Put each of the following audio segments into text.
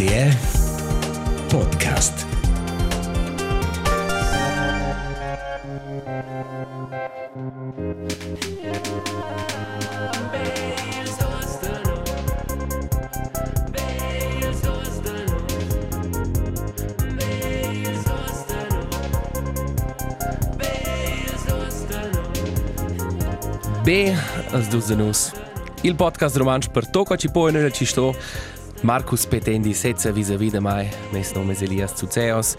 RTR Podcast. B z Duzenus. Il podcast romanč per to, ko ci poi nella ci sto. Marcus Petendi sezza vis-a-vis de mai, mes nome es Elias Zuzeos.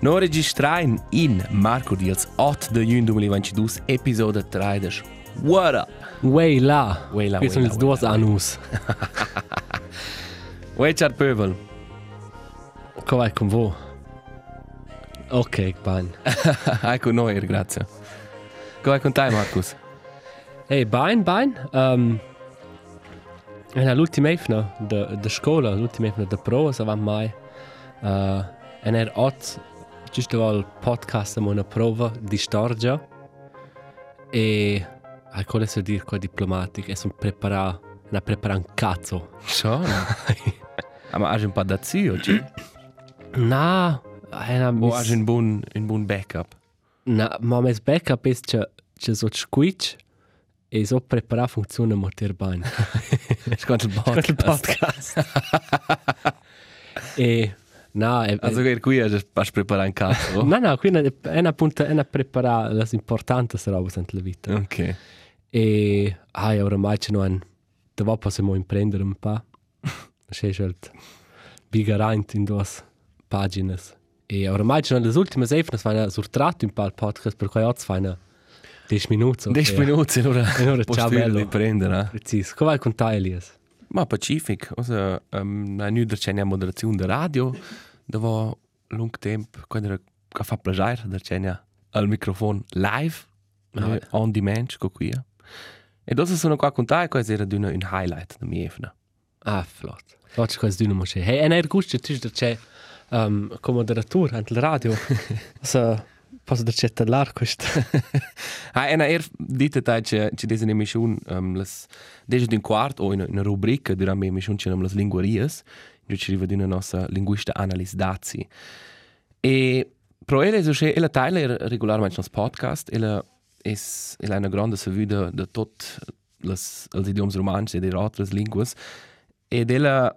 No registrain in Marco Diels 8 de jun 2022, episode 3 des What up? Way là. Way là, Qui way sono là, i way ciao pöbel. Come vai con voi? Ok, bene. ecco noi, grazie. Come con te, Marcus? Hey, bene, bene. Um, e l'ultima efna de, de scuola, l'ultima efna de prova, se va mai. Uh, e er ot, giusto vol podcast am una prova di storia. E ai quale se dir qua diplomatic, e sono preparato, na prepara un cazzo. Aber hast du ein paar dazu, oder? Na, e na O hast du ein buon, ein buon backup? Na, ma mes backup ist che che so squitch e so prepara funziona bene. Sconto il Il podcast. podcast. e na, e, Also, che qui hast du preparato un cazzo. no, no, qui è una punta, è una prepara las importante robe sent la vita. Ok. E ai oramai c'è non da possiamo imprendere un po'. C'è halt bigaraint in due pagine. E oramai c'è le ultime efnas vanno surtratto un po' il podcast per cui oggi fanno 10 minuti. 10 minuti, allora. Allora, ciao, bello. di prendere, eh? Precis. Come vai con te, Elias? Ma pacific, also um, na nu der cenia moderazione de radio, da va lung temp quando era ca fa plagiar der cenia al microfono live, Ah, eh, on demand co qui. E dosa sono qua con te, questo era d'una un highlight da mia evna. Ah, flott. Flott, cosa di nuovo c'è. Hey, e ne er gusto, tu c'è um, come moderator ante il radio. so, posso da c'è tallar questo. Ah, ena er dite ta che che desen emission um, las deja d'un quart o in una rubrica durant me emission che las linguarias, jo ci riva d'una nostra linguista analis dazi. E pro ele so che ela teiler regularmente nos podcast, ela es ela una grande savuda de tot las els idioms romans e de altres linguas. Ed ela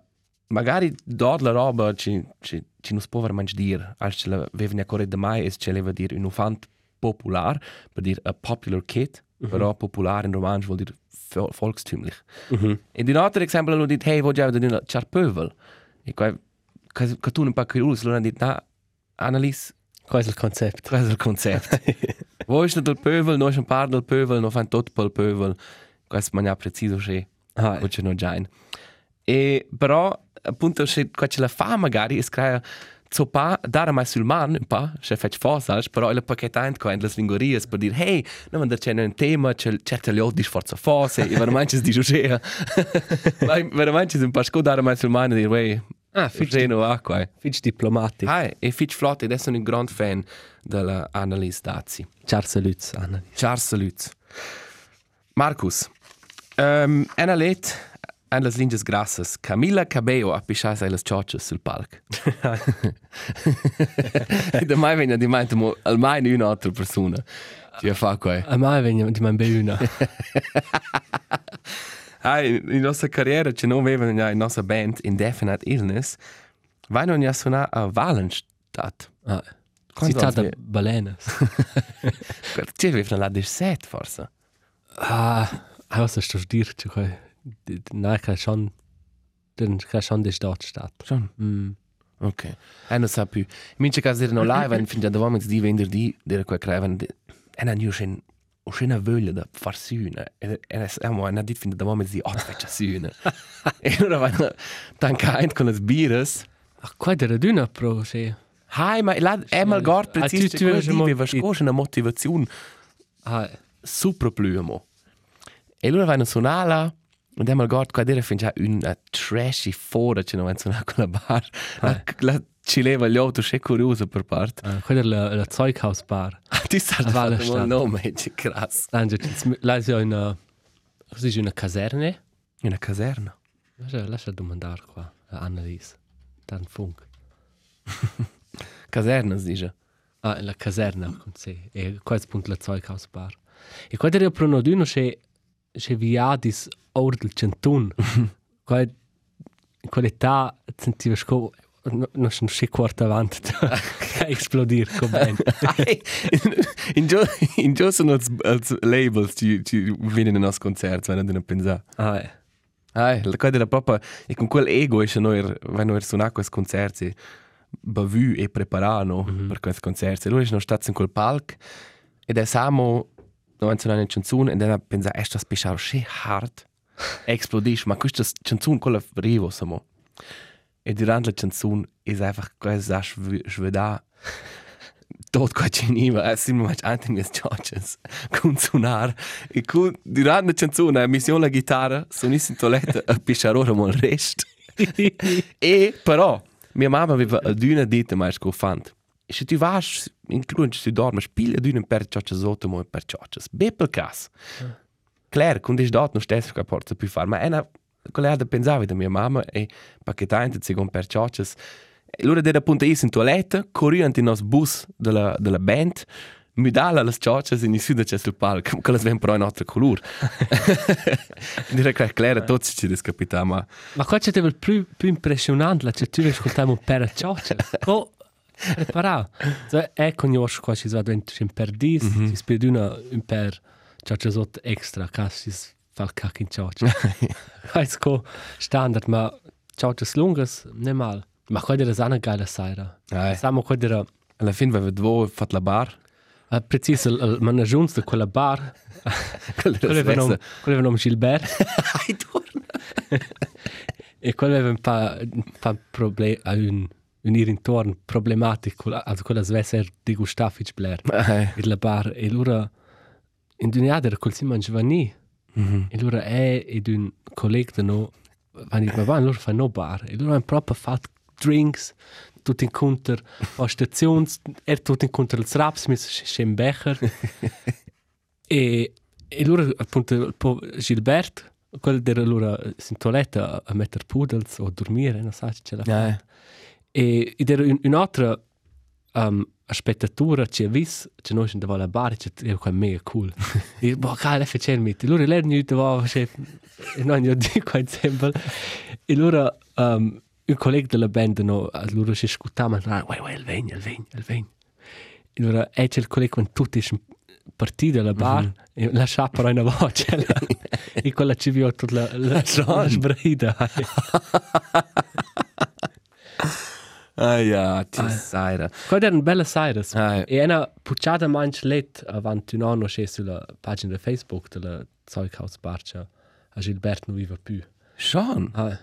magari dort la roba ci ci ci nos può veramente dir, als ce la vevne corret de mai es ce leva dir un ufant popular, per dir a popular kid, Mhm. però popular in romansch vuol dir vo- volkstümlich. Mhm. E di un altro esempio hanno detto, hey, voglio avere una charpövel. E qua, che tu non pa curious, loro hanno detto, na, Annalise, Questo è il concetto. questo è il concetto. Voi siete del pövel, noi siamo par del pövel, noi fanno tutto pel pövel. Questo maniera preciso, che Ah, voglio non già. E però, appunto, se qua ce la fa magari, es crea, so pa, dare mai sul man, un pa, se fec fosas, però il pacchetto qua in le linguarias per dire, hey, no, ma c'è un tema, c'è certe le oddi forza fose, e veramente dice, cioè, ma veramente un pa sco dare mai sul man e dire, wey, ah Fitch no acqua. fitch diplomatico. Ah, e Fitch Flott, ed sono un gran fan della Annalise Dazi. Ciao, saluts, Anna. Ciao, salut. Marcus, um, Anna an las linges grassas. Camilla Cabello ha pisciato le ciocce sul palco. e da mai venne di mente almeno un'altra persona. Ci fa qua. A mai vengono di man beuna. Ah, in, in nostra carriera ci non avevano in nostra band Indefinite Illness. Vai non ja suona a Valenstadt. Ah, Quando citata vi- balenas. Ci avevano la 17 forse. Ah, was ist das dir? Nein, kann schon, dann kann schon die Stadt statt. Schon. Mm. Ok. E non sa più. Mince caso erano live, e fin da dovevamo di venerdì, dire qua creavano, e non io scen, ho scena voglia da far suna. E siamo, e non dit fin da dovevamo di, oh, faccia suna. E allora vanno, tancaint con le birres. Ach, qua der Dünner pro, sì. Hai, ma la, è mal gort Ah, preciso, tu- tu, tu tu, hai tu, mo- aveva scorso una motivazione Ah, super plumo. E allora vanno suonala, und einmal gort, qua dire fin già una trashy fora, che non vanno suonare con la bar. La, la, ci leva gli auto, c'è curioso per parte. ah, quella è la, la Zeughausbar. Ti sa A Valle il Stadt. nome, è krass. Dann lei ist ja in einer, was ist in einer Kaserne? Una caserna. Lascia, lascia domandare qua a Annalise. tan funk. Casernas, dice. Ah, la caserna con sé. E qua è spunto la zoi caus bar. E qua era pro no d'uno che viadis or del centun. qualità sentiva sco no no sono sche quarta avanti da esplodir con ben. in gio in gio sono als, als labels ci ci vienen in nos concerts wenn du pensa. Ah, eh. Ai, la cosa era proprio e con quel ego è noi wenn wir suonare questi concerti bevu e preparano mm -hmm. per questi concerti. Lui è stato in quel palco ed è samo no anzi una canzone ed era pensa è sta speciale che hard explodisce ma questa canzone quella arrivo samo e durante la canzone è einfach cosa sveda tot qua ci niva è sim much anche mis churches con suonar e con durante la canzone la missione la chitarra sonissi in toilette a pisciarore mo il resto e però mia mamma aveva aduna dita mais co fant e se tu vas in clun se dorme spila aduna per churches sotto mo per churches be per cas Claire, quando è dato non stesso che porta più fare, ma è una quella da pensare da mia mamma e pacchetante secondo per churches E loro era appunto io in toilette, corriente in nos bus della, della band, mi dà le ciocce in su c'è sul palco, che le vengono però in altre colore. Direi che è chiaro, tutti ci discapita, ma... Ma qua c'è il più, più impressionante, la c'è tu ascoltiamo un per ciocce. Co preparato. Cioè, è conosco qua ci va dentro in per dis, mm -hmm. si spiega una un per ciocce sotto extra, che si fa il cacco in ciocce. Questo co standard, ma lunghe, non è male. Ma qua era una geile sera. Ai. Stiamo qua era... Alla fine aveva due fatto la bar. Uh, preciso, il managiunz di quella bar. Quello quello aveva nome, quello aveva nome Gilbert. Ai, torna! e quello aveva un pa, pa problem, un, un ir intorno problematico, also quella era di Gustafic Blair. Ai. E la bar, e allora, in dunia era col Simon Giovanni. Mm -hmm. E allora è ed un collega di noi, vanno ma vanno, loro fanno no bar. E allora hanno proprio fatto drinks, tutto incontro a stazioni, er tutto incontro il raps, mi c'è un becher. e, e loro appunto, Gilbert, quello era loro in toiletta a, a mettere pudels o a dormire, non so se ce l'ha Ai. fatta. E ed era un, un'altra um, aspettatura che ha visto, che noi siamo alla bar, che era qua mega cool. e boh, cara, faceva mit. E loro lerano di qua, e non io dico esempio. E loro, um, un collega della band, no, loro si ascoltavano, ah, uè, uè, il vegno, il vegno, il vegno. E allora, e c'è il collega quando tutti sono partiti dalla bar, mm -hmm. e lasciava però una voce, e quella ci viò tutta la, la, la sbrida. Ah ja, ti saira. Quella era una bella sera. Ah, E una pucciata manch let avanti un anno c'è sulla pagina di Facebook della Zeughaus Barcia. A Gilbert non vive più. Schon. Ah,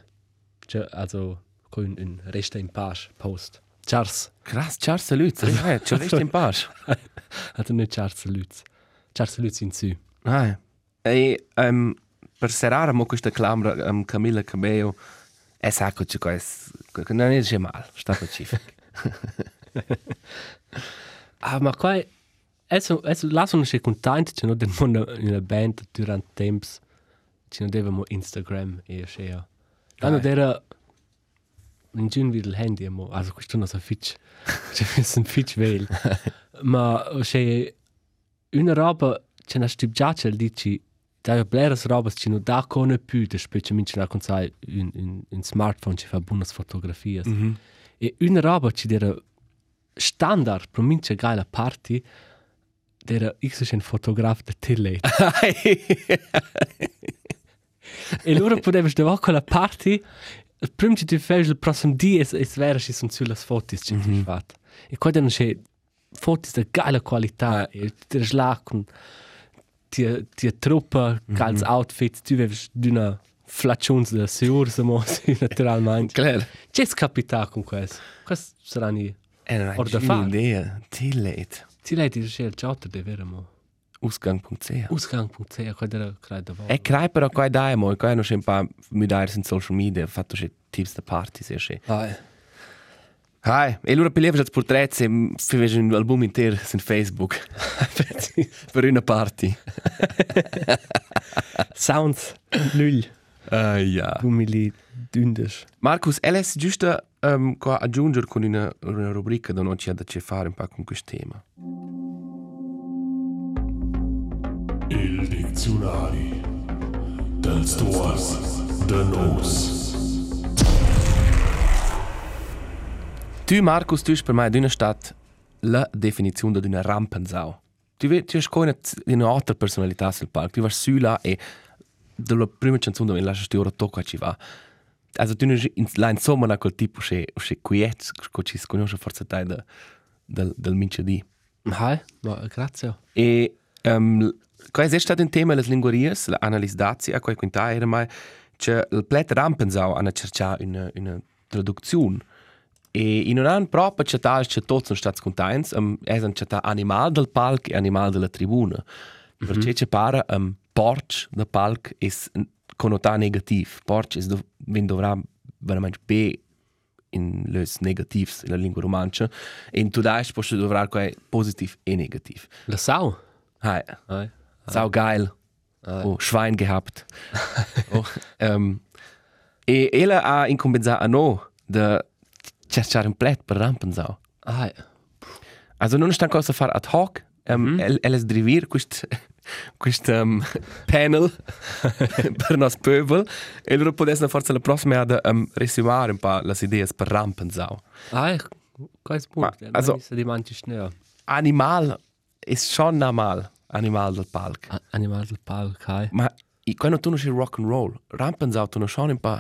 cioè, also, con un, un resta in pace post. Charles. Krass, Charles Lutz. Ja, ci resti in pace. Also nicht Charles Lutz. Charles Lutz in Sü. Ah, e um, per serare mo questa clamra um, Camilla Cabello, è sacco che questo non è già male, sta pacifico. Ah, ma qua... Adesso, adesso lasso non sei contento, c'è non del in una band durante temps. Ci non devamo Instagram e c'è. Allora Dai. era... In giun wie il handy, mo. Also questo non so fitch. C'è un fitch veil. Ma c'è una roba, c'è una stipgiaccia, dici... Da ja bleras robas ci non da con più, da specialmente na con sai un, un, un smartphone ci fa buone fotografie. Mm -hmm. E una roba ci era standard mince geile party era ich so ein Fotograf der Tillate. e loro potevano stare con la party prima che tu fai il prossimo dia è, è vero che sono sulle foto che ti fatto. E qua erano c'è foto di geile qualità e ti là ti ti truppa calz outfits tu avevi una flaccions da seur siamo naturalmente. Claro. C'è scapita con questo. Questo saranno Era Or da una fare. idea. Tillet. Ti lei dice il chat de veramo. Ausgang.ch. Ausgang.ch, qua era credo va. E crai però qua dai mo, qua non c'è un po' mi dai in social media, fatto c'è tips da party, se c'è. Ah, Hai, e allora per già portretti e fece un album intero su Facebook per una party. Sounds null. Ah ja. Gumili dündes. Markus, elles giusto um, qua aggiungere con una, una rubrica da non c'è da c'è fare un po' con questo tema. Il diccionari dels tuors de nos. Tu, Markus, tu hast per me d'una stat la definizione di una rampensau. Tu hai una, una altra personalità sul palco. Tu vai su là e dalla prima canzone dove lasci ora tocca ci va. Also tu non la insomma na quel tipo che che quiet, che ci si conosce forse dai da del del minchedi. Hai, ma grazie. E um, qual è stato un tema les linguaries, la analizzazia, quai quinta era mai il plet rampensau hanno cercato una una traduzione. E in un anno proprio c'è tal che tutti sono stati contenti, um, è un c'è animal del palco e animal della tribuna. Mm -hmm. Perché c'è pare um, porc del palco è connotato negativo. Porc è dov wenn dovrà veramente be in les negativs in la lingua romancia e in tudais posso dovrà quai positiv e negativ. La sau? Hai, Hai. sau geil. Hai. Oh, Schwein gehabt. oh, um, e ella ha incombenzato a no de cercare un plet per rampensau. Hai. Also non sta cosa fare ad hoc, um, mm -hmm. el, es drivir quest quest um, panel per nos pöbel e loro potessero forse la prossima ad um, resumare un po' le idee per rampensau. Hai. Qual ist Ma, Punkt? also- Also, die manche schnell. Animal è schon normal, animal del palco. Animal del Palk, hai. Ma i- quando tu non sei rock and roll, rampensau tu non schon un po'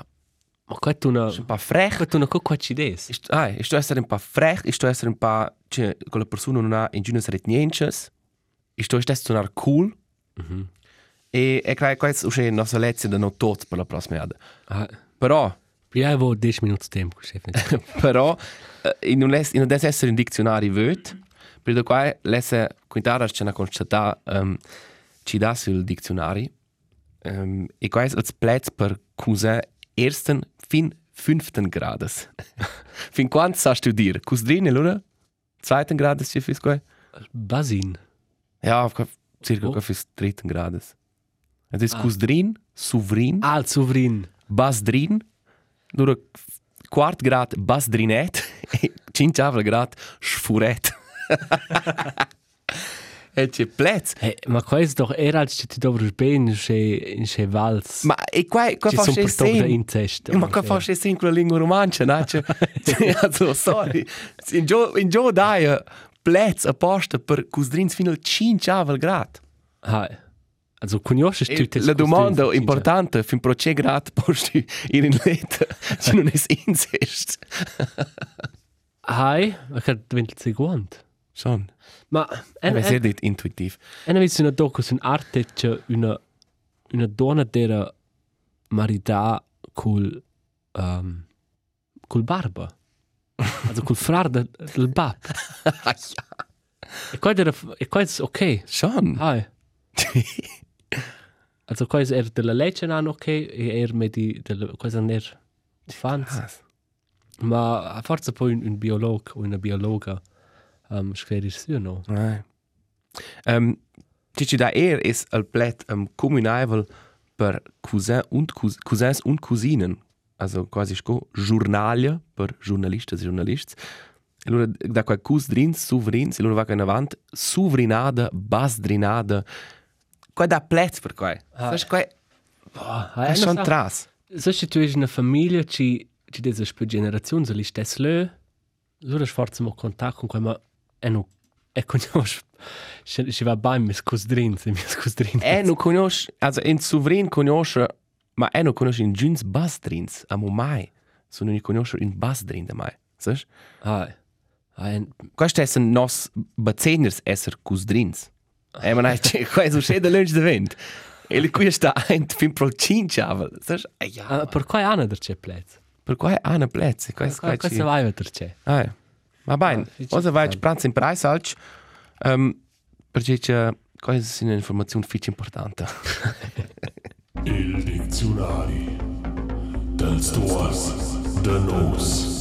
Ma qua tu una... un po' frech. Qua tu una co ci des. Ah, ist du essere un po' frech, ist du essere un po' cioè, con la persona non ha in giù seret nientes. Ist du essere sonar cool. Mhm. E e credo che questo è la nostra lezione da non tot per la prossima volta. Hai. Però, ich wo 10 Minuten tempo, chef. però, eh, in un les, in un des essere in dizionario vöt, per qua lesse quintara c'è una constatata um, ci dà sul dizionario. Um, e è il plezz per cosa ersten fin fünften Grades. fin quanto sa studiare? Cus drin, allora? Zweiten Grades, ci fis qua? Basin. Ja, qua- circa Oh. qua fis dritten Grades. Es ist Ah. cus drin, souvrin, Ah, il Souvrin. bas drin, allora quart grad bas drinet, e cinciavel grad sfuret. C'è plezz. Hey, ma è doch als ci ti dovri ben in che vals. Ma e qua, qua ci fa sono c'è per tocca sen. in test. Ma qua fa c'è sen con la lingua romancia, no? Cioè, also, sorry. In gio, in gio dai plezz apposta per cus drin fino al cinciavel grad. Hai. Also, conosci E tutte la domanda importante fin pro che grad posti ir in leta se non es incest. Hai, ma che diventa il Schon. Ma È en en dit intuitiv. en visto una docu su arte c'è una una donna dera marita col um, col barba. Also col frar de, del bab. E qua era e qua è ok. Schon. Hai. Also qua è della legge an ok e er me di della qua è er fans. Krass. Ma a forza poi un, un biolog o una biologa um, scrive su no. Nein. Ähm, Cici da er is al plet um, comunabel per cousin und cous cousins und cousinen. Also quasi sco giornalia per giornalistas e giornalists. E allora da qua cus drins, suvrins, e allora va in avant, suvrinada, basdrinada. Qua da plets per qua. Ah. Sai qua Ah, è schon tras. So se tu hai una famiglia ci ci desa per generazioni li stess le. Allora sforzo mo contatto con quel ma e no e conosci ci ci va bene mis cosdrin, se mis cosdrin. E non conosce, also in suvrin conosce, ma e non conosce in giuns basdrins, amo mai. Sono non conosce in basdrin da mai. Sai? Ah. Ah, Questo è nos baceners esser cusdrins. E man hai che questo c'è da lunch de vent. E qui sta ein fin pro cinchavel. Sai? E ja. ah, per quai ana der c'è plez. Per qua è ana plezze, questo Qua cosa ci. vai vetter c'è. Ah. Ma bene, Ah, fici cosa vai interessant. pranzo in preis alch. Ähm perché c'è questa è un'informazione fici importante. Il diccionari dels tuors de nos.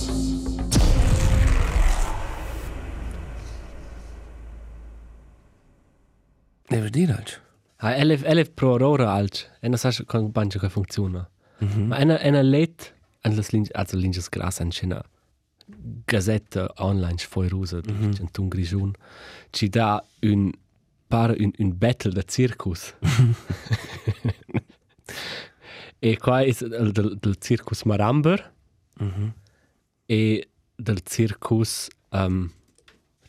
Devo dire alch. Ah, elef elef pro ora alch. E non sai con banjo che funziona. Ma ena ena let an las linge also linges gras an china. Gazzetta online fuori rusa, mm -hmm. c'è un grigiun, ci dà un, pare un, un battle da circus. e qua è il del, del circus Maramber mm -hmm. e del circus, um,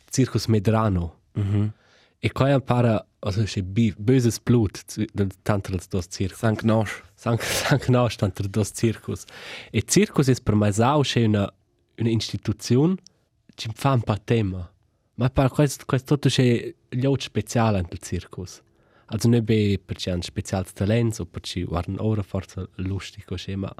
circus Medrano. Mhm. E qua pare, also c'è böses Blut del dels dos circus. Sank Nosch. Sank sank nas tanto dos circus. E circus è per me sau c'è una una istituzione ci fa un po' tema. Ma per questo questo tutto c'è gli altri speciali nel circus. Also non è per c'è un speciale talento o per ci guardano ora forse lustico c'è ma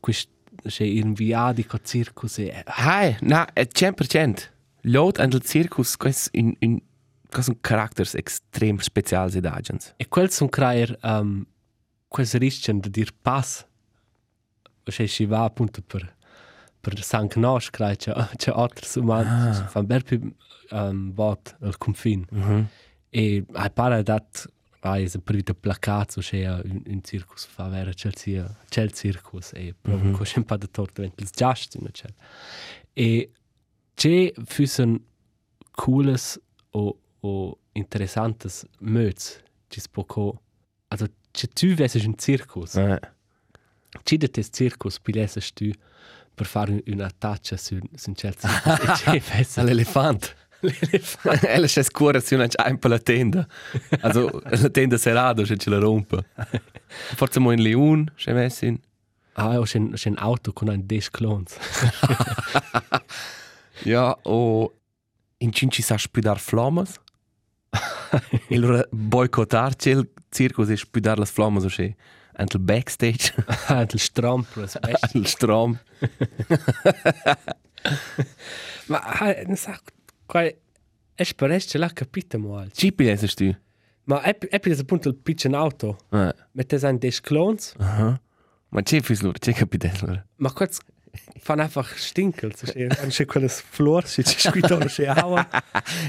questo c'è inviati con circus e Hai, na, è 100%. Lot an del circus, quais in in quais un characters extrem specials ed agents. E quel son creer um, quels rischian de dir pass. Se si va appunto per per Sankt Nos creer c'è c'è altri umani ah. fan ber più um, bot al confin. Mhm. E hai pare dat vai se per vita placato c'è un, un circus fa vera Chelsea c'è circus e proprio mm -hmm. così un po' di torto il just in c'è. E c'è füssen cooles o o interessantes möts ci spoco also c'è tu wesses un circus Eh. ci de tes circus pilesses tu per fare un- una taccia su su c'è circus e c'è wesses L'elefant. l'elefant Ella c'è scura si una ein per la tenda. Also, la tenda serrada, se ce la rompe. Forse mo in Leon, c'è messin. ah o c'è un- c'è un auto con un des clones Ja, o in cinci sa spudar flammas. e allora boicottar c'è il circus e spudar las flammas o c'è. Antel backstage, ah del strampro aspetta al strom. ma ah, non sa qua è spareste la capita mal Ci piensas tu? ma è è per appunto il piccolo auto Eh. mette ein des clones Aha. Ma c'è fis lor, c'è capite lor. Ma kurz fan einfach stinkel so c'è c'è quelles flor c'è c'è scritto c'è aua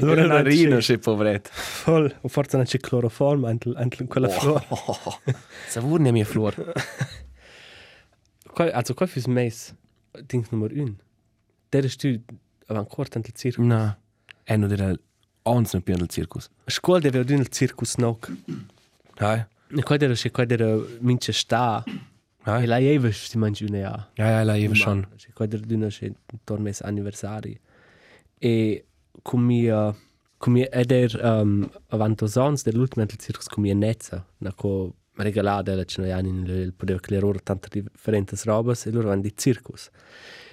Allora non rino, c'è c'è povret. voll o forse non c'è cloroform antel antel quella flor Savur ne mia flor. Qua- also qua fürs mes ding nummer 1 der ist du ancora antel circus Na. E no dira ons no pian del circus. scuola deve avere il circus nok Hai. e qua der c'è qua der mince sta e Hai. la eve si mangi una ja Ja, ja, la jeva schon. C'è qua der dünner c'è intorno mes anniversari. E come uh, come ed er um, ans dell'ultimo del circus come nezza na co regalata la c'è anni il poteva clerare tante differenti robes e loro vanno di circus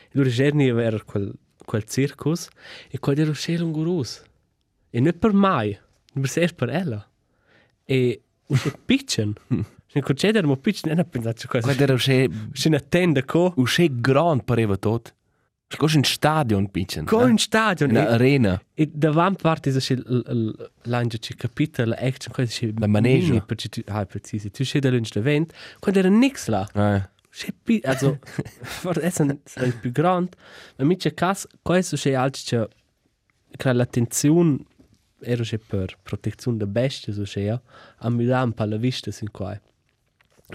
e loro giorni era quel quel circus e qua era c'è un gurus. E non per mai per ser per ella e c'è piccin se c'è der mo piccin e non pensate Qua cosa dira c'è c'è una tenda co u c'è grand pareva tot. Scos in stadion pitchen. co in stadion Na e- arena. E parte c'è l'angelo c'è capito l'action cosa c'è La manege. mini, perché tu ah precisi tu c'è dall'inch d'event quando era nix là Eh. c'è pi also è un è più grande ma mi c'è cas questo c'è altro c'è che l'attenzione era c'è per protezione da bestie so c'è ja a mi dà un po' la vista sin qua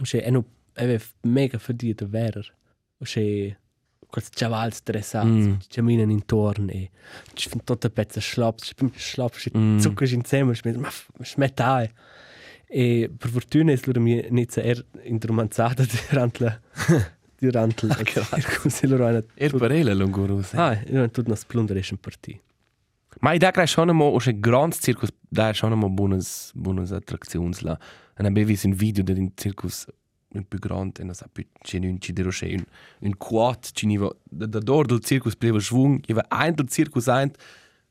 c'è è no è mega fadito vero c'è quels chavals stressati Mm. mm. camminano intorno e ci fanno tutte pezze schlaps schlaps Mm. mm. zucca insieme smet ma smettai e per fortuna è loro mi inizia er indromanzata durante la durante la circus e loro hanno Er parela lungurus. ah e loro hanno tutto una splunderation partì Ma i da grai schon mo usche grand circus da er schon mo buonas buonas attraktions la. Ana bevis un video del circus un più grand e non sa più c'è un ci dero c'è un un quad ci niva da da dor del circus pleva schwung i va ein del circus ein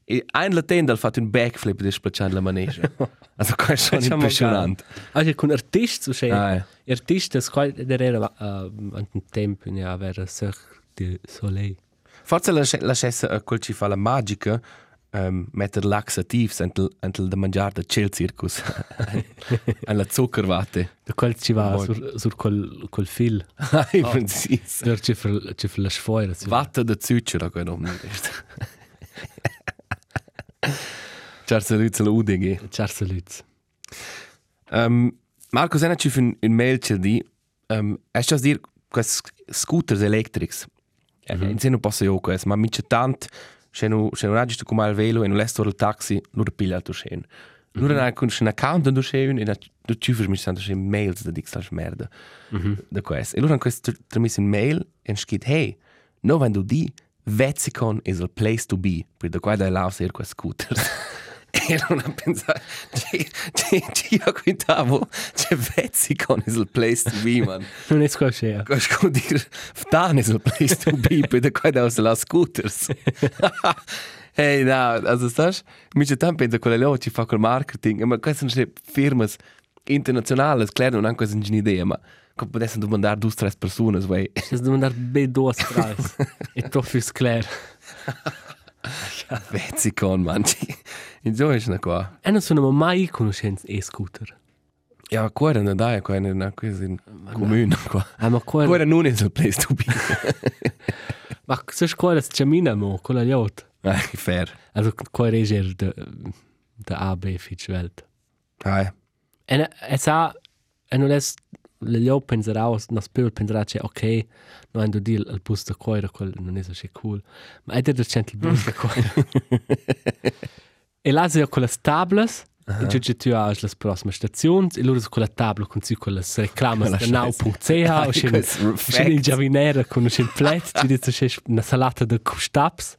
e ein la tenda hat un backflip des spaccian la manege. Also qua è schon Facciamo impressionante. anche con artisti so c'è Ah, eh. artisti qua der era uh, an un tempo ne avere sech di soleil. Forse la, la scessa a quel ci fa la magica um, metter laxativs entel, entel da mangiar da cel circus. Alla zuckervate. da quel ci va sur, sur quel, quel fil Ai, precis. der ci fa ci fa la sfoira Vatta da zucchero che non mi resta. Certo, luzza la UDG. Charles Lutz Um, Marco, sena ci un, un mail c'è di, um, è già dir questi scooters electrics. Mm -hmm. Se non posso io questo, ma mi c'è tanto, se non se non raggiunto come il velo e non l'esto il taxi, non ripiglia il tuo scene. Non mm -hmm. hai con un account in scene e tu ci fai mi stanno scene mails da di slash merda. Mm -hmm. Da questo. E allora questo tramis in mail e scritto hey, no wenn du di Vetzicon is a place to be, per da qua da là ser quest scooters. E non ha pensato, ci ho quintavo, c'è Vezzicon is il place to be, man. Non è squascia. Cosa vuol dire? Ftan is il place to be, per qua da la scooters. Ehi, no, also stas, mi c'è tanto pensa quelle loro ci fa col marketing, ma queste sono firme internazionali, claro, non hanno questa idea, ma come potesse domandare due o tre persone, vai. Se domandare be due o tre, e tu fai claro. Vezzicon, man. Insomma, è una qua. E non sono mai conoscenze e-scooter. Ja, qua non dai, qua è una cosa in comune qua. Ah, ma qua... Qua non è il place to be. ma se scuola si cammina, mo, con la yacht. Ah, fair. Also, qua è il de, de A, B, fitch Welt. Ah, ja. E, e sa, e non è le yacht penserà, non spero penserà, cioè, ok, non hanno di il bus da qua, quel non è so cool. Ma è da c'è il bus da qua. e là si ha quelle tables, Uh -huh. E tu hai le prossime stazioni, e loro su quella tavola con su quelle reclame da now.ch, o c'è in giavinera con un plet, ci dice c'è una salata di custaps.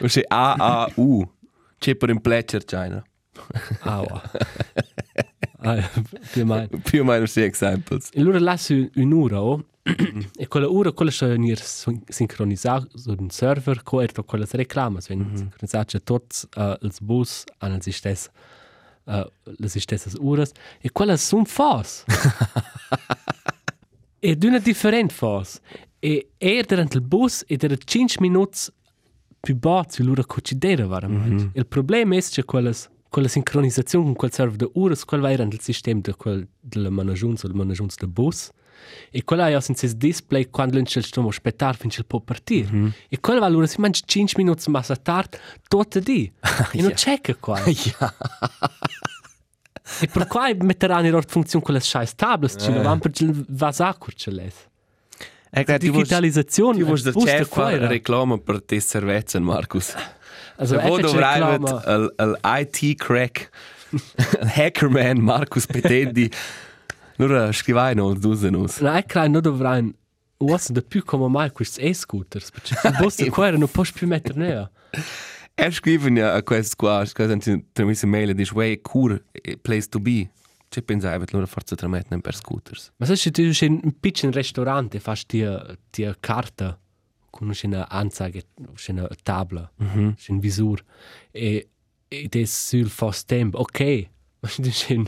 O c'è AAU, c'è per un pletcher China. Ah, wow. più o meno. Più o meno sì, examples. E loro là su un'ora, oh, e quella ora, quella c'è venire sincronizzata su un server, coerto quelle reclame, vengono mm -hmm. sincronizzate tutti uh, i bus hanno le stesse uh, le stesse ore, e quelle sono fas. e d'una differente fas. E er durante il bus ed era 5 minuti più basso l'ora considera veramente. Mm -hmm. Il problema è che quelle quella sincronizzazione con quel server de ore, quel va nel sistema de quel della managiunza, del managiunza del bus. E quella è senza display quando non c'è il stiamo aspettare finché può partire. Mm -hmm. E quella va allora si mangia 5 minuti ma tard tutto di. e non c'è che qua. e per qua metteranno in funzione quelle scheiß tables, ci non vanno per il vasacur ce l'è. Ecco, digitalizzazione. Ti vuoi da c'è fare reclama per te cervezza, Marcus. Also, wo dovrai l'IT crack, hackerman Marcus Petendi. Allora scrivai no, due nus. No, è che non dovrai usa da più come mai questi e-scooters, perché il bus di qua non puoi più mettere nea. Er scrive ja a questo qua, questo tramite mail, dice, way cool place to be. Ci pensai, che loro forse tramettono per scooters. Ma se tu sei in un piccolo ristorante, fai ti carta con una anzeige, una tavola, mm -hmm. un visore, e, e te sul fast tempo, ok, ma tu sei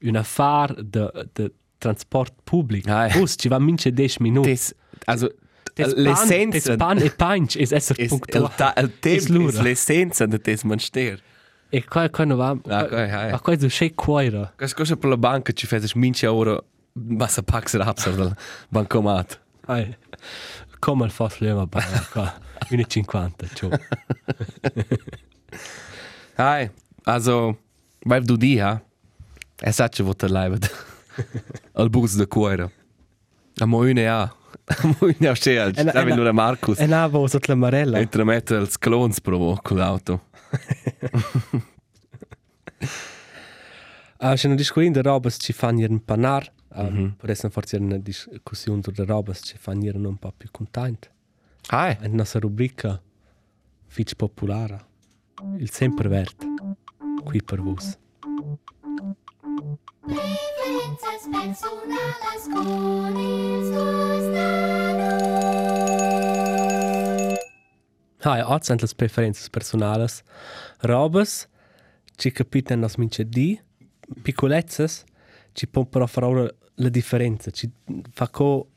un affare de, de transport pubblico. Ah, Bus, ci va mince 10 minuti. Des, also, l'essenza... Des pan e punch es esser is puntual. Il, tempo is l'essenza de des manster. E qua, qua non va... Ah, qua, ah, Ma qua è c'è cuore. Cosa cosa per la banca ci fai mince ora basta pax rapsa del bancomat. Ah, come il fas leva bene qua. 1,50, ciao. Hai, also, weil du die, ha? Es hat schon was erlebt. Al bus de cuore. A moine ja. A moine ja scel. Da bin nur Markus. E na vo sot la marella. E tra mette als clones provo con l'auto. Ah, c'è una discussione di roba ci fanno un panar. Um, mm -hmm. Per essere forse una discussione di roba ci fanno un po' più contenti. Ah, è una rubrica fitch popolare. Il sempre verde. Qui per voi. Preferences personales con nanos. Hai, oggi sono le preferenze personali. Robes, ci capitano nos mince di, piccolezzes, ci può però fare la differenza. Ci fa co...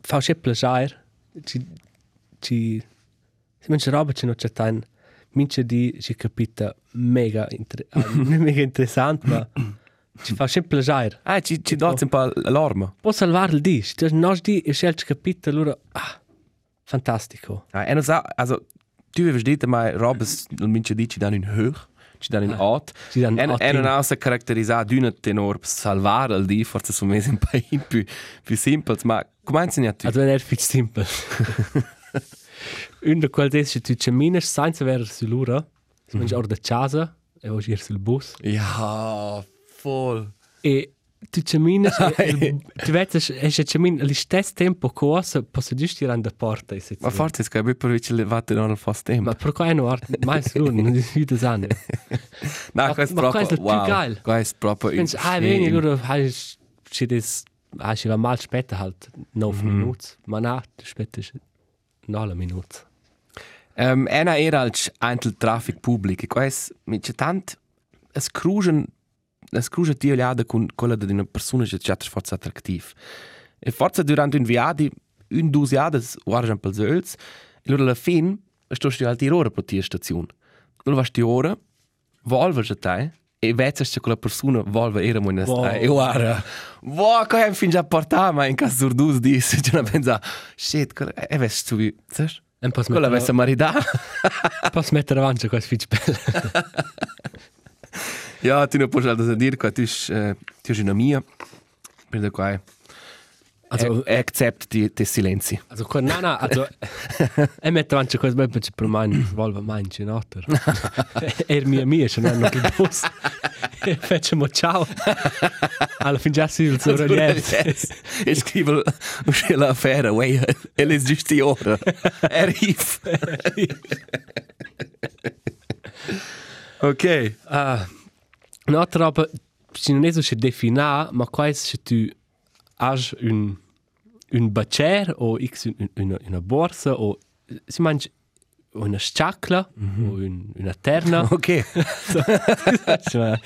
fa un piacere, ci... ci... si mangia roba, ci non c'è tanto. Mince di, ci capita mega, inter... mega interessante, ma... Ci fa sempre piacere. Ah, ci, ci dà un po' l'orma. Può salvare il di. Se non di e scegli capito, allora... Ah, fantastico. Ah, e non sa, also, tu avevi detto, ma roba, non mince di, ci danno in hoch, ci danno in Ah, ot. ci danno in e non ha se caratterizzare d'una tenor per salvare il di, forse sono mesi un po' più, più semplici, ma come insegna tu? Also, non è più semplice. Un de quels es che tu cammines senza avere sull'ora, si mangi ora da casa e vuoi ir sul bus. Ja, voll. E tu cammines, il- tu vedi, e se cammin allo stesso tempo cosa, posso ir an da porta e se Ma forse è che per vicino levate non al fast tempo. Ma per qua non art mai solo, non è più anni. No, questo è proprio è wow. Questo è proprio Pensi, ah, veni, allora hai ci des ah, ci va mal spetta halt 9 minuti, ma na, tu spetta 9 minuti. Um, ena era als antel traffic public. E questo mi c'è tant es crugen es crugen ti oliada con quella di una persona che c'è forza attrattiv. E forza durante un viadi un dus jades warjan pels öls. E allora alla fin sto sti alti ora per tia stazione. Allora vas ti ora volva che te e vezzas che quella persona volva era mo Wow. E guarda, wow, che hem fin già portata, ma in caso dus dis, c'è una pensa, shit, quella- e ves tu, sai? Un po' Quella avesse marità. Posso mettere avanti questo fitch belle. ja, tu non puoi altro dire che tu sei tu sei una mia. Per cui Also, also, accept die, die silenzi. also, na, na, also, e metto avanti questo belle perché per me volva mangi, no? Er mia mia, ce n'è un il bus. E facciamo ciao. Alla fin già si il suo relief. E scrivo l'affare, wey, e le giusti ora. Arriv. ok. Ah, un'altra roba, se non è so se definà, ma qua è se tu hai un, un bacer o x un, una, una borsa o si mangi una sciacla o un, una terna. Ok. Cioè,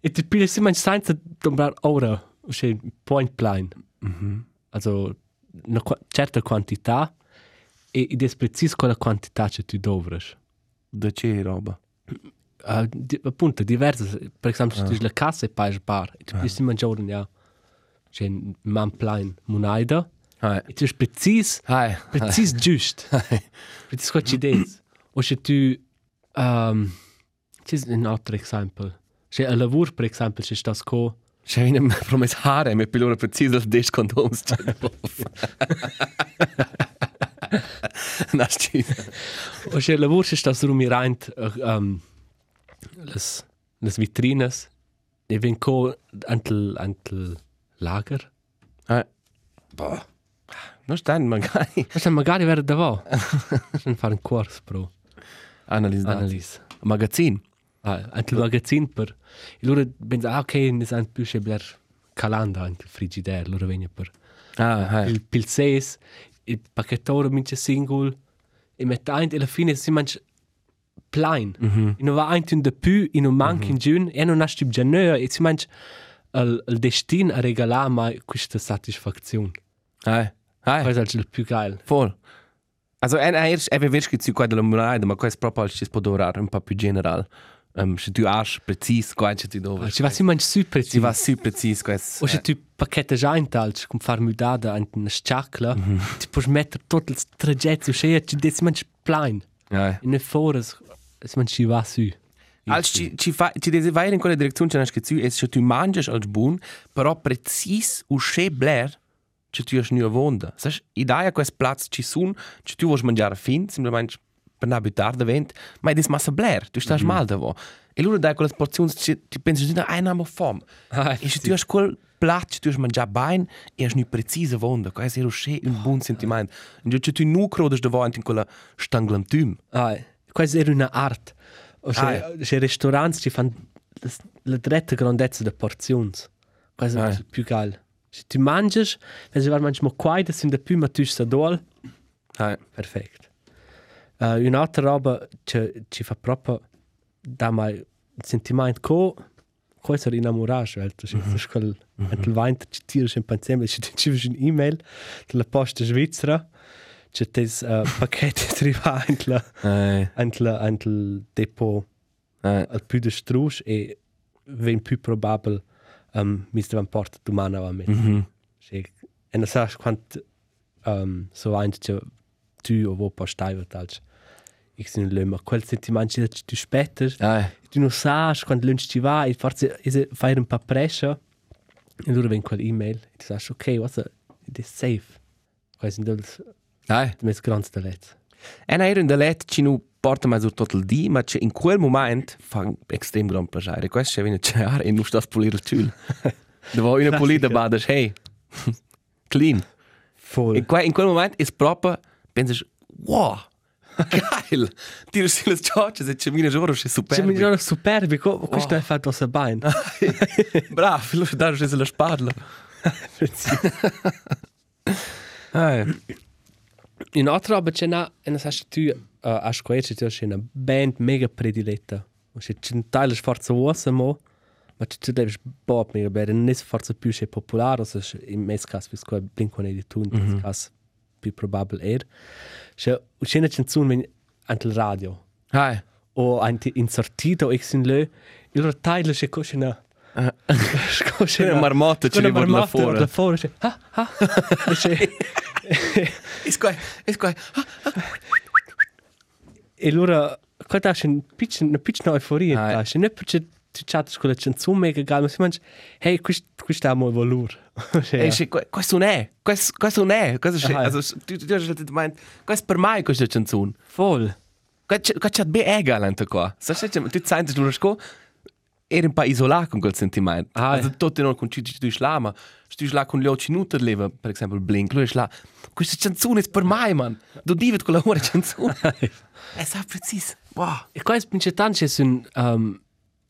e tu pigli si mangi senza tombar ora, cioè point blind. Also una qua- certa quantità e ed è preciso quella quantità che tu dovrai. Da che roba? Uh, di, appunto, diverse. Per esempio, se tu hai la cassa e paghi il bar, e tu puoi si mangiare ja, c'è un man plein monaida, Hai. e tu hai preciso, Hai. preciso giusto. Preciso cosa ci dici. O se tu, um, c'è un altro esempio. Se a lavoro, per esempio, se stai con, C'è una promessa hare, mi pilora preciso il 10 condoms. Nasci. o se a lavoro, se stai rumirant, um, las, las vitrines, e ven con antel, antel lager. Hai. Boh. Non stai magari Ma se magari vera davò. Se fare un corso pro analizzare. analisi. Magazzin. Ah, anche il magazzino per... E loro pensano, ah, ok, ne sanno più se bler calanda anche il frigidaire, loro vengono per... Ah, hai. Il pilzes, il pacchettore mince single, e mette ein, e alla fine si mangia plain. Mhm. E non va ein in de più, e non manca in giun, e non ha stib geneur, e si mangia il, il destin a regalare mai questa soddisfazione. Hai. Hai. È il più geil. Voll. Also, en erst, eben wirst du zu quella Limonade, ma questo proprio al ci può durare un po' più general. Um, se tu hai preciso, qua c'è tu dove. Si va si mangia super Si va super preciso questo. O se tu pacchetto già in talc, con far mudada in una sciacla, ti puoi mettere tutto il traghetto, cioè ci desi mangi plain. Ja. In e fora, si mangi va su. Als ci ci fa ci deve vai in quella direzione c'è che tu è se tu mangi als buon, però preciso u che bler che tu has nuova vonda. Sai, idea quest platz ci sun, che tu vuoi mangiare fin, semplicemente per na butar da vent, ma è massa bler, tu stai mal da vo. E loro dai quelle porzioni ti pensi di una una fam. Ah, E se tu has quel platz, tu has mangiare bene e has nu precisa vonda, quasi è che un buon sentimento. E che tu nu crodes da vo in quella stanglantum. Ah, questa era una art. O se, Ah, se ristoranti ci fanno la dritta grandezza delle porzioni. Questo Ah. il più geil. Se tu mangi, se si va mangiare qua, da sind più, ma tu stai dol, Hai. Perfekt. Uh, un'altra roba che ci fa proprio da mai sentimento co co essere innamorato, cioè tu sei quel il vento ci tira sempre insieme, ci ci un email della posta svizzera c'è des uh, pacchetti arriva anche la Hai. anche la anche il depot Hai. al più de strus e ven più probabile um, mi sta van porta domani va met. Mhm. Sì. E non sai quanto um, so ein che tu o wo postai wird als ich sin löma quel sentimento che tu spetter tu non sai quando lunch ci va e forse is fai un po' pressure e loro ven quel email e tu sai ok what's it is safe quasi sind das Dai. Mes grans de let. En era in de let ci nu porta mai sur tot il di, ma in quel moment fa un extrem gran piacere. Questo c'è viene c'è e nu stas pulir il tül. Devo una pulida badas, hey. Clean. Voll. In, que, in quel moment is proprio pensas, wow, geil. Tiro si le ciocce e ci viene gioro, c'è super. C'è mi giorno superbi, co questo è fatto a bain. Bravo, lo dare se la spadla. Ah, In altra roba c'è una, e non sai tu uh, a scuola c'è c'è una band mega prediletta. C'è c'è un taglio sforzo uosa mo, ma c'è tu devi bob mega bene, non è forza più c'è popolare, so in mes cas vis qua blinkon e di tu, in mes cas più probabile er. C'è c'è una canzone ante il radio. ah, o anche insortito ex in le il rotaglio c'è così una C'è una marmotta, ci c'è rivolge là fuori. là fuori c'è ah ah e c'è is qua, is qua. e allora qua c'è un piccolo una piccola euforia Ah. da c'è ne c'è tu chatte con la canzone mega gal ma si mangia hey questo questo ha mo valore E c'è, questo non è, questo, questo non è, questo c'è, Ah, also, tu, tu, tu, tu, tu, questo per me questa canzone. voll Questo c'è be egalante qua. Sai, c'è, tu sai, tu non sco, era un po' isolato con quel sentimento. Ah, also, tutti non con citti tu schla, ma tu schla con gli occhi nuti leva, per esempio, Blink, lui schla, questa canzone è per me, man. Du divet con la ora canzone. È sa preciso. Wow. e qua è tanto c'è un um,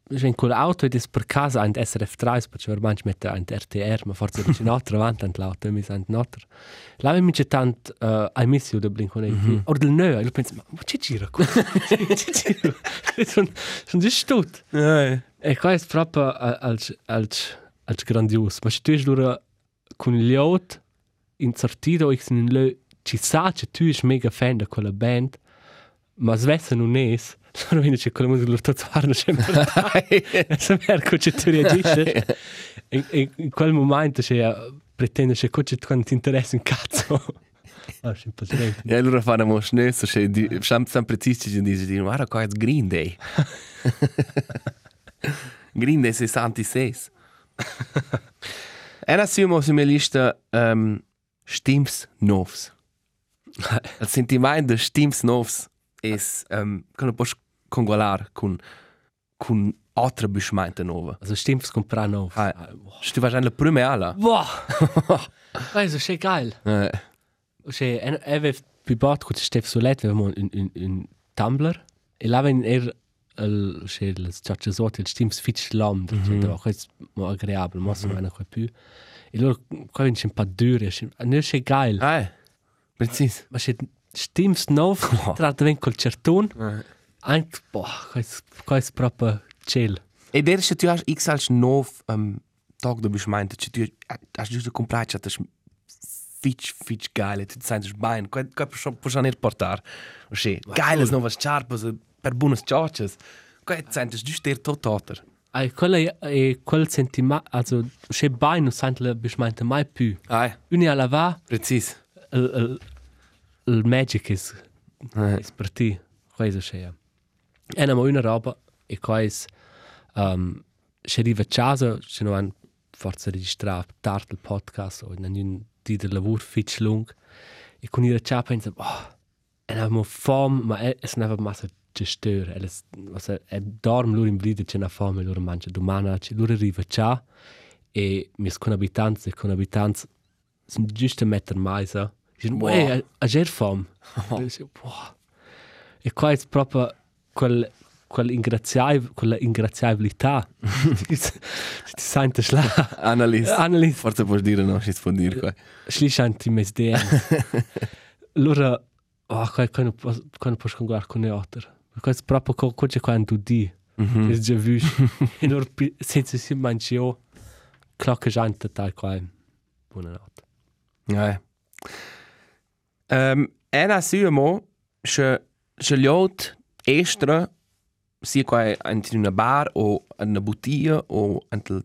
wenn col auto ed es per casa ein SRF3 perché per manch mette ein RTR ma forse c'è un altro avanti ant l'auto mi sent un altro la mi c'è tant uh, ai missi del Blink mm -hmm. or del neu io penso ma ma c'è gira qua c'è gira sono sono già stut Ja, e qua è proprio als als als grandios? Ma se tu es lura con gli out in sortido ich in le ci sa che tu es mega fan da quella band ma svessa non es allora viene c'è quella musica l'urto farno sempre se merco che tu reagisci in, in, in quel momento c'è pretende che c'è quando ti interessa un cazzo. Ah, è Ja, allora fanno schnell, so c'è, siamo precisi, ci dicono, guarda qua è Green Day. Green Day 66. Ena siamo su mia lista um, Stims Novs. Il sentimento di Stims Novs è um, che non puoi congolar con, con altre beschmeinte nuove. also stimmt's comprare noch Ah, Tu vai la prima ala. boah also ist geil Eh, C'è un eve privat con Stef Solet avevamo un, un, un Tumblr e là ven er il c'è il chat sot il Steams Fitch Land mm -hmm. c'è questo mo agreabile mo sono una qua più e loro qua vince un po' dure non c'è geil Ah, precis. ma c'è Steams nov tra ven col certun anche boh questo questo proprio chill E der se tu has x als nov um, tag de beschmeinte, se tu has just compraat, dat is fitch fitch geil, tu sentes bem, que que por por janeiro portar. O che, geiles novas charpas per buonas chachas. Que sentes just ter tot toter. e quella e quel sentima also c'è bai non sente la bismeinte mai più Ai, uni alla va precis. il, il, il magic is Eh, is per ti questo c'è e una una roba e quais um, se arriva a casa se non han forza registrare tardi il podcast o non un di del lavoro fitch lung e con ihre ciao pensa oh e abbiamo fam ma è è neva massa gestore e was è dorm loro in vita c'è una fame loro mangia domani ci loro arriva ciao e mis con abitanti con abitanti sono giusto a mettere mais dicono Wow. wow. a ger fam wow. e qua è proprio quel quell'ingraziabil quella ingraziabilità ti senti schla Annelies. Annelies Forse puoi dire no, si può dire qua. schlischanti mes DM allora oh, qua quando quando posso conguardare con le altre questo proprio co co c'è quando di Mhm. è già visto e allora pi- senza si mancio clocca gente tal qua buonanotte Ja. Um, ena siamo se se liot estra sia qua in una bar o in una bottiglia o in il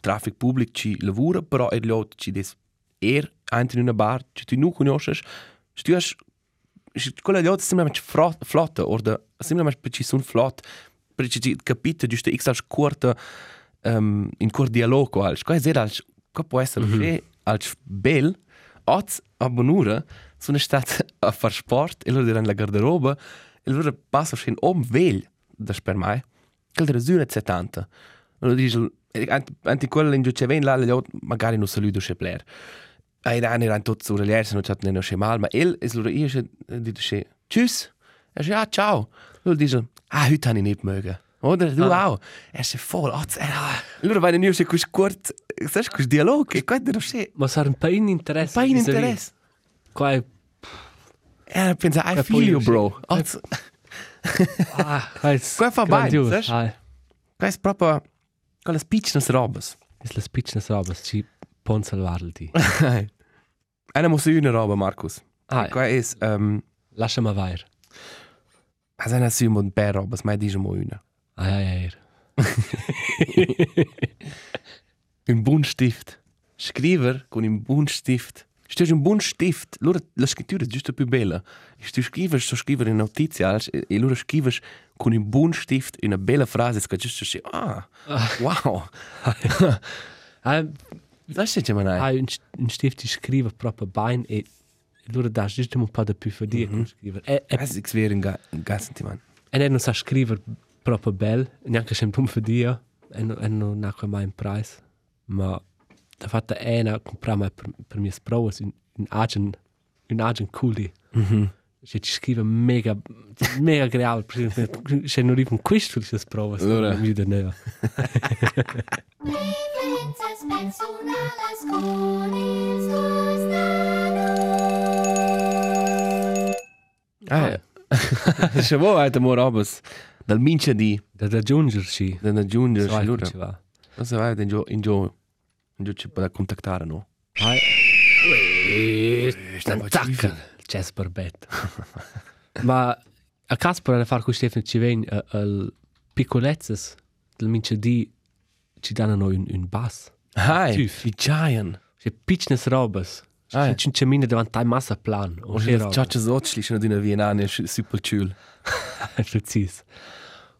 traffic pubblico ci lavora, però è liot ci des er in una bar, ci tu nu conosces, tu has quella liot sembra mech flotta o sembra mech ci sun flott, per ci capite giusto x als corta um, in cor dialogo als, qua è als, qua può essere mm -hmm. als bel, Oz a Bonura sono stati a far sport e loro erano la garderoba e loro passano scen om vegl da per mai che era zuna 70 loro dice anti quella in giuce ven là magari non saluto che player ai da erano tutti su relier se non c'è nemmeno che mal ma el es loro io dice che tschüss e dice ah ciao loro dice ah heute han ich nicht mögen Oder? Du Ah. auch. Er ist voll. Oh, allora vai nel news kus kurt, sai kus dialog, e qua dello se. Ma sarà un paio di interesse. Pa in vis-à-vis. interesse. Qua è... Er pensa I E feel poi you, io bro. sì. Oz, Ah, qua è... Qua fa bene, grandios. sai? Ah, qua è proprio con le spiccinas robas. è la spicna robas, ci pon salvarti. Einer muss eine roba, Markus. Ah, Qua è um lasciami vai. as einer simo un per robas, mai dice mo una. Ah, ja, ja, ja. Un Buntstift. Scriver con un Buntstift. Stai un Buntstift. Loro la scrittura è giusto più bella. E tu scrivi, so scrivere in notizia e, e loro scrivi con un Buntstift una bella frase che giusto si ah, wow. Ah, Das steht ja mal ah, nein. un, un stift ti scrive proprio bene e allora dà giusto un po' di più per dire mm scrivere. E, e, Das ist wäre ein ganz sentiment. e non sa scrivere proprio bene, neanche sempre un per dire, e, no, e non ha mai un prezzo. Ma da fatta è una comprare per, per mie sprove un, un agent, un agent cool. Mhm. Cioè, ci scrive mega, mega se non arriva un questo queste prove, Allora. mi da neva. Ah, ja. Še bo, ajte mo robas. Dal minče di, Da raggiungerci, da ne giunge, sai allora. come ci va. Non se vai in gio, in gio, in gio ci può contattare, no? Hai. Stiamo Tacca, Jazz Barbet. Ma a caso per fare con Stefano ci ven al piccolezzes del mince di ci danno noi un, un bass. Hai, i giant. Cioè, piccines robes. Ah. Ci ci mine davanti a massa plan. O Und che ich robe. chacha zochli schon in der Vienna, super cool. Precis.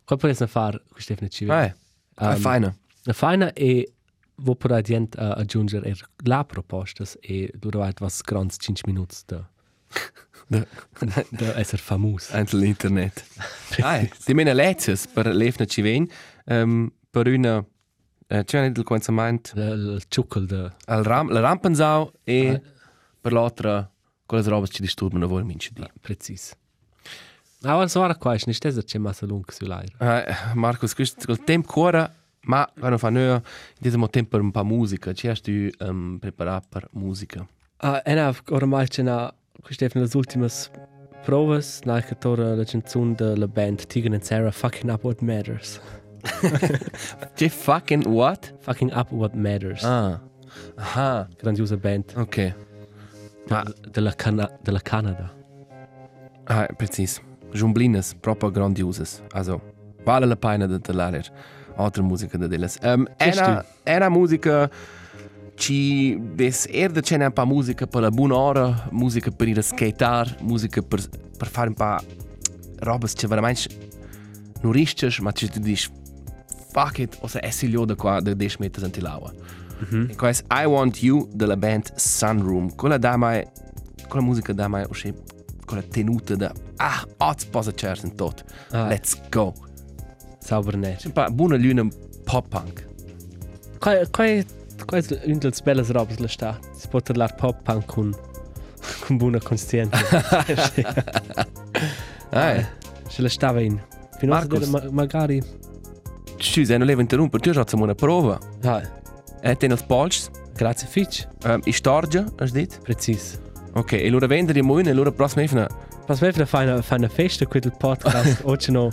Qua per esempio fare con Stefano ci ven. Hai, ah, Um, feine. La feina e per adient uh, aggiungere er la propostas e dura was grans 5 minuti da Da, da esser famus. anche l'internet. Hai, di mena lezios per lefna ci ven, um, per una, uh, c'è nel coinzament, Il ciuckel da al ram, la rampensau e Ah. per l'altra, quelle robe ci disturbano voi mince di. precis. Aber so war qua, nicht das c'è massa lung su l'air. Uh, Marcus, questo col tempo cuore, ma quando fa noi, diciamo tempo per un po' musica, ci hai tu um, preparato per musica? Ah, ena ormai c'è na Stefano le ultimas provas, na che tora la canzone della band Tegan and Sarah Fucking Up What Matters. Che fucking what? Fucking Up What Matters. Ah, aha, Grandiosa band ok. Ma, della, Cana della Canada. ah, precis. Jumblinas, proprio grandiosas. Also, vale la pena de talarer altra musica de delas. Um, era, era musica ci des erde c'è un po' musica per la buona ora, musica per ir a skatear, musica per, per fare un po' robes che veramente non risches, ma ci tu dici fuck it, o se essi lio da qua da 10 metri anti l'aua. Mm -hmm. E è I Want You della band Sunroom. Quella da mai, quella musica da mai, o se quella tenuta da ah, oz posa certo in tot. Ah. Let's go. Sauber net. Un po' buona luna pop punk. Qua qua qua è un dels belles robes la sta. Si può parlare pop punk con con buona conscienza. Ah, Se la stava in. Fino a Marcus. ma, magari. scusa, non devo interrompere, tu hai fatto una prova. Ah, E te non spolci. grazie Fitch. Um, I storgia, hai detto? Precis. Ok, e allora vendere mo in, e allora prossima evna. Was wir für eine feine Feste mit dem Podcast oggi no.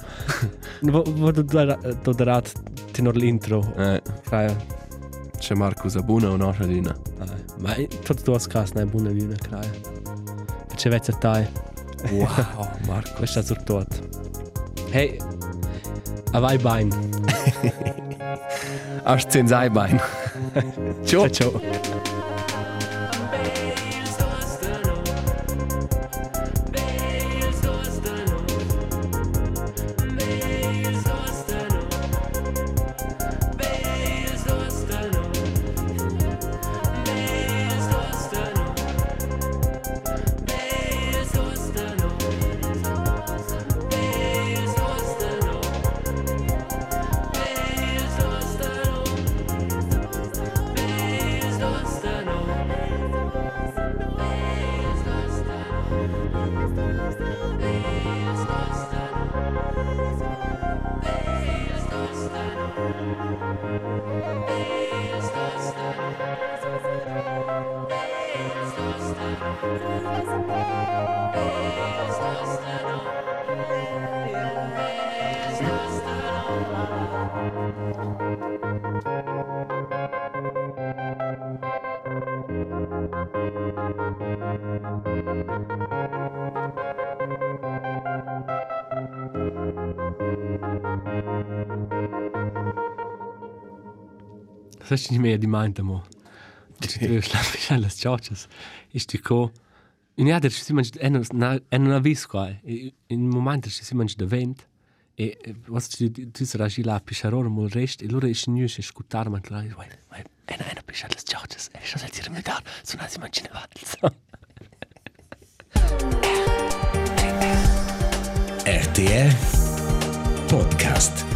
Wo wo du da da da rat tenor l'intro. Eh, Kraja. C'è Marcus a buona o no, luna. Ma tutto tu ascas na buona luna kraja. C'è vezza tai. Wow, Marcus. Questo è sur tot. Hey. A vai bain. Hast du zehn Eibein? Ciao. Ciao ciao. Sagst du nicht mehr die meinte mo? Du schlafi schon las chachas. Ist die ko. In ja, der si manch en na en na vis qua. In moment der si manch de vent. E was tu tu sera gi la pisciaror mo rest e loro is nu se scutar man la. Wai, wai, en en piscia las chachas. E scho sel dir me dar. So na si manch ne vatels. RTR Podcast.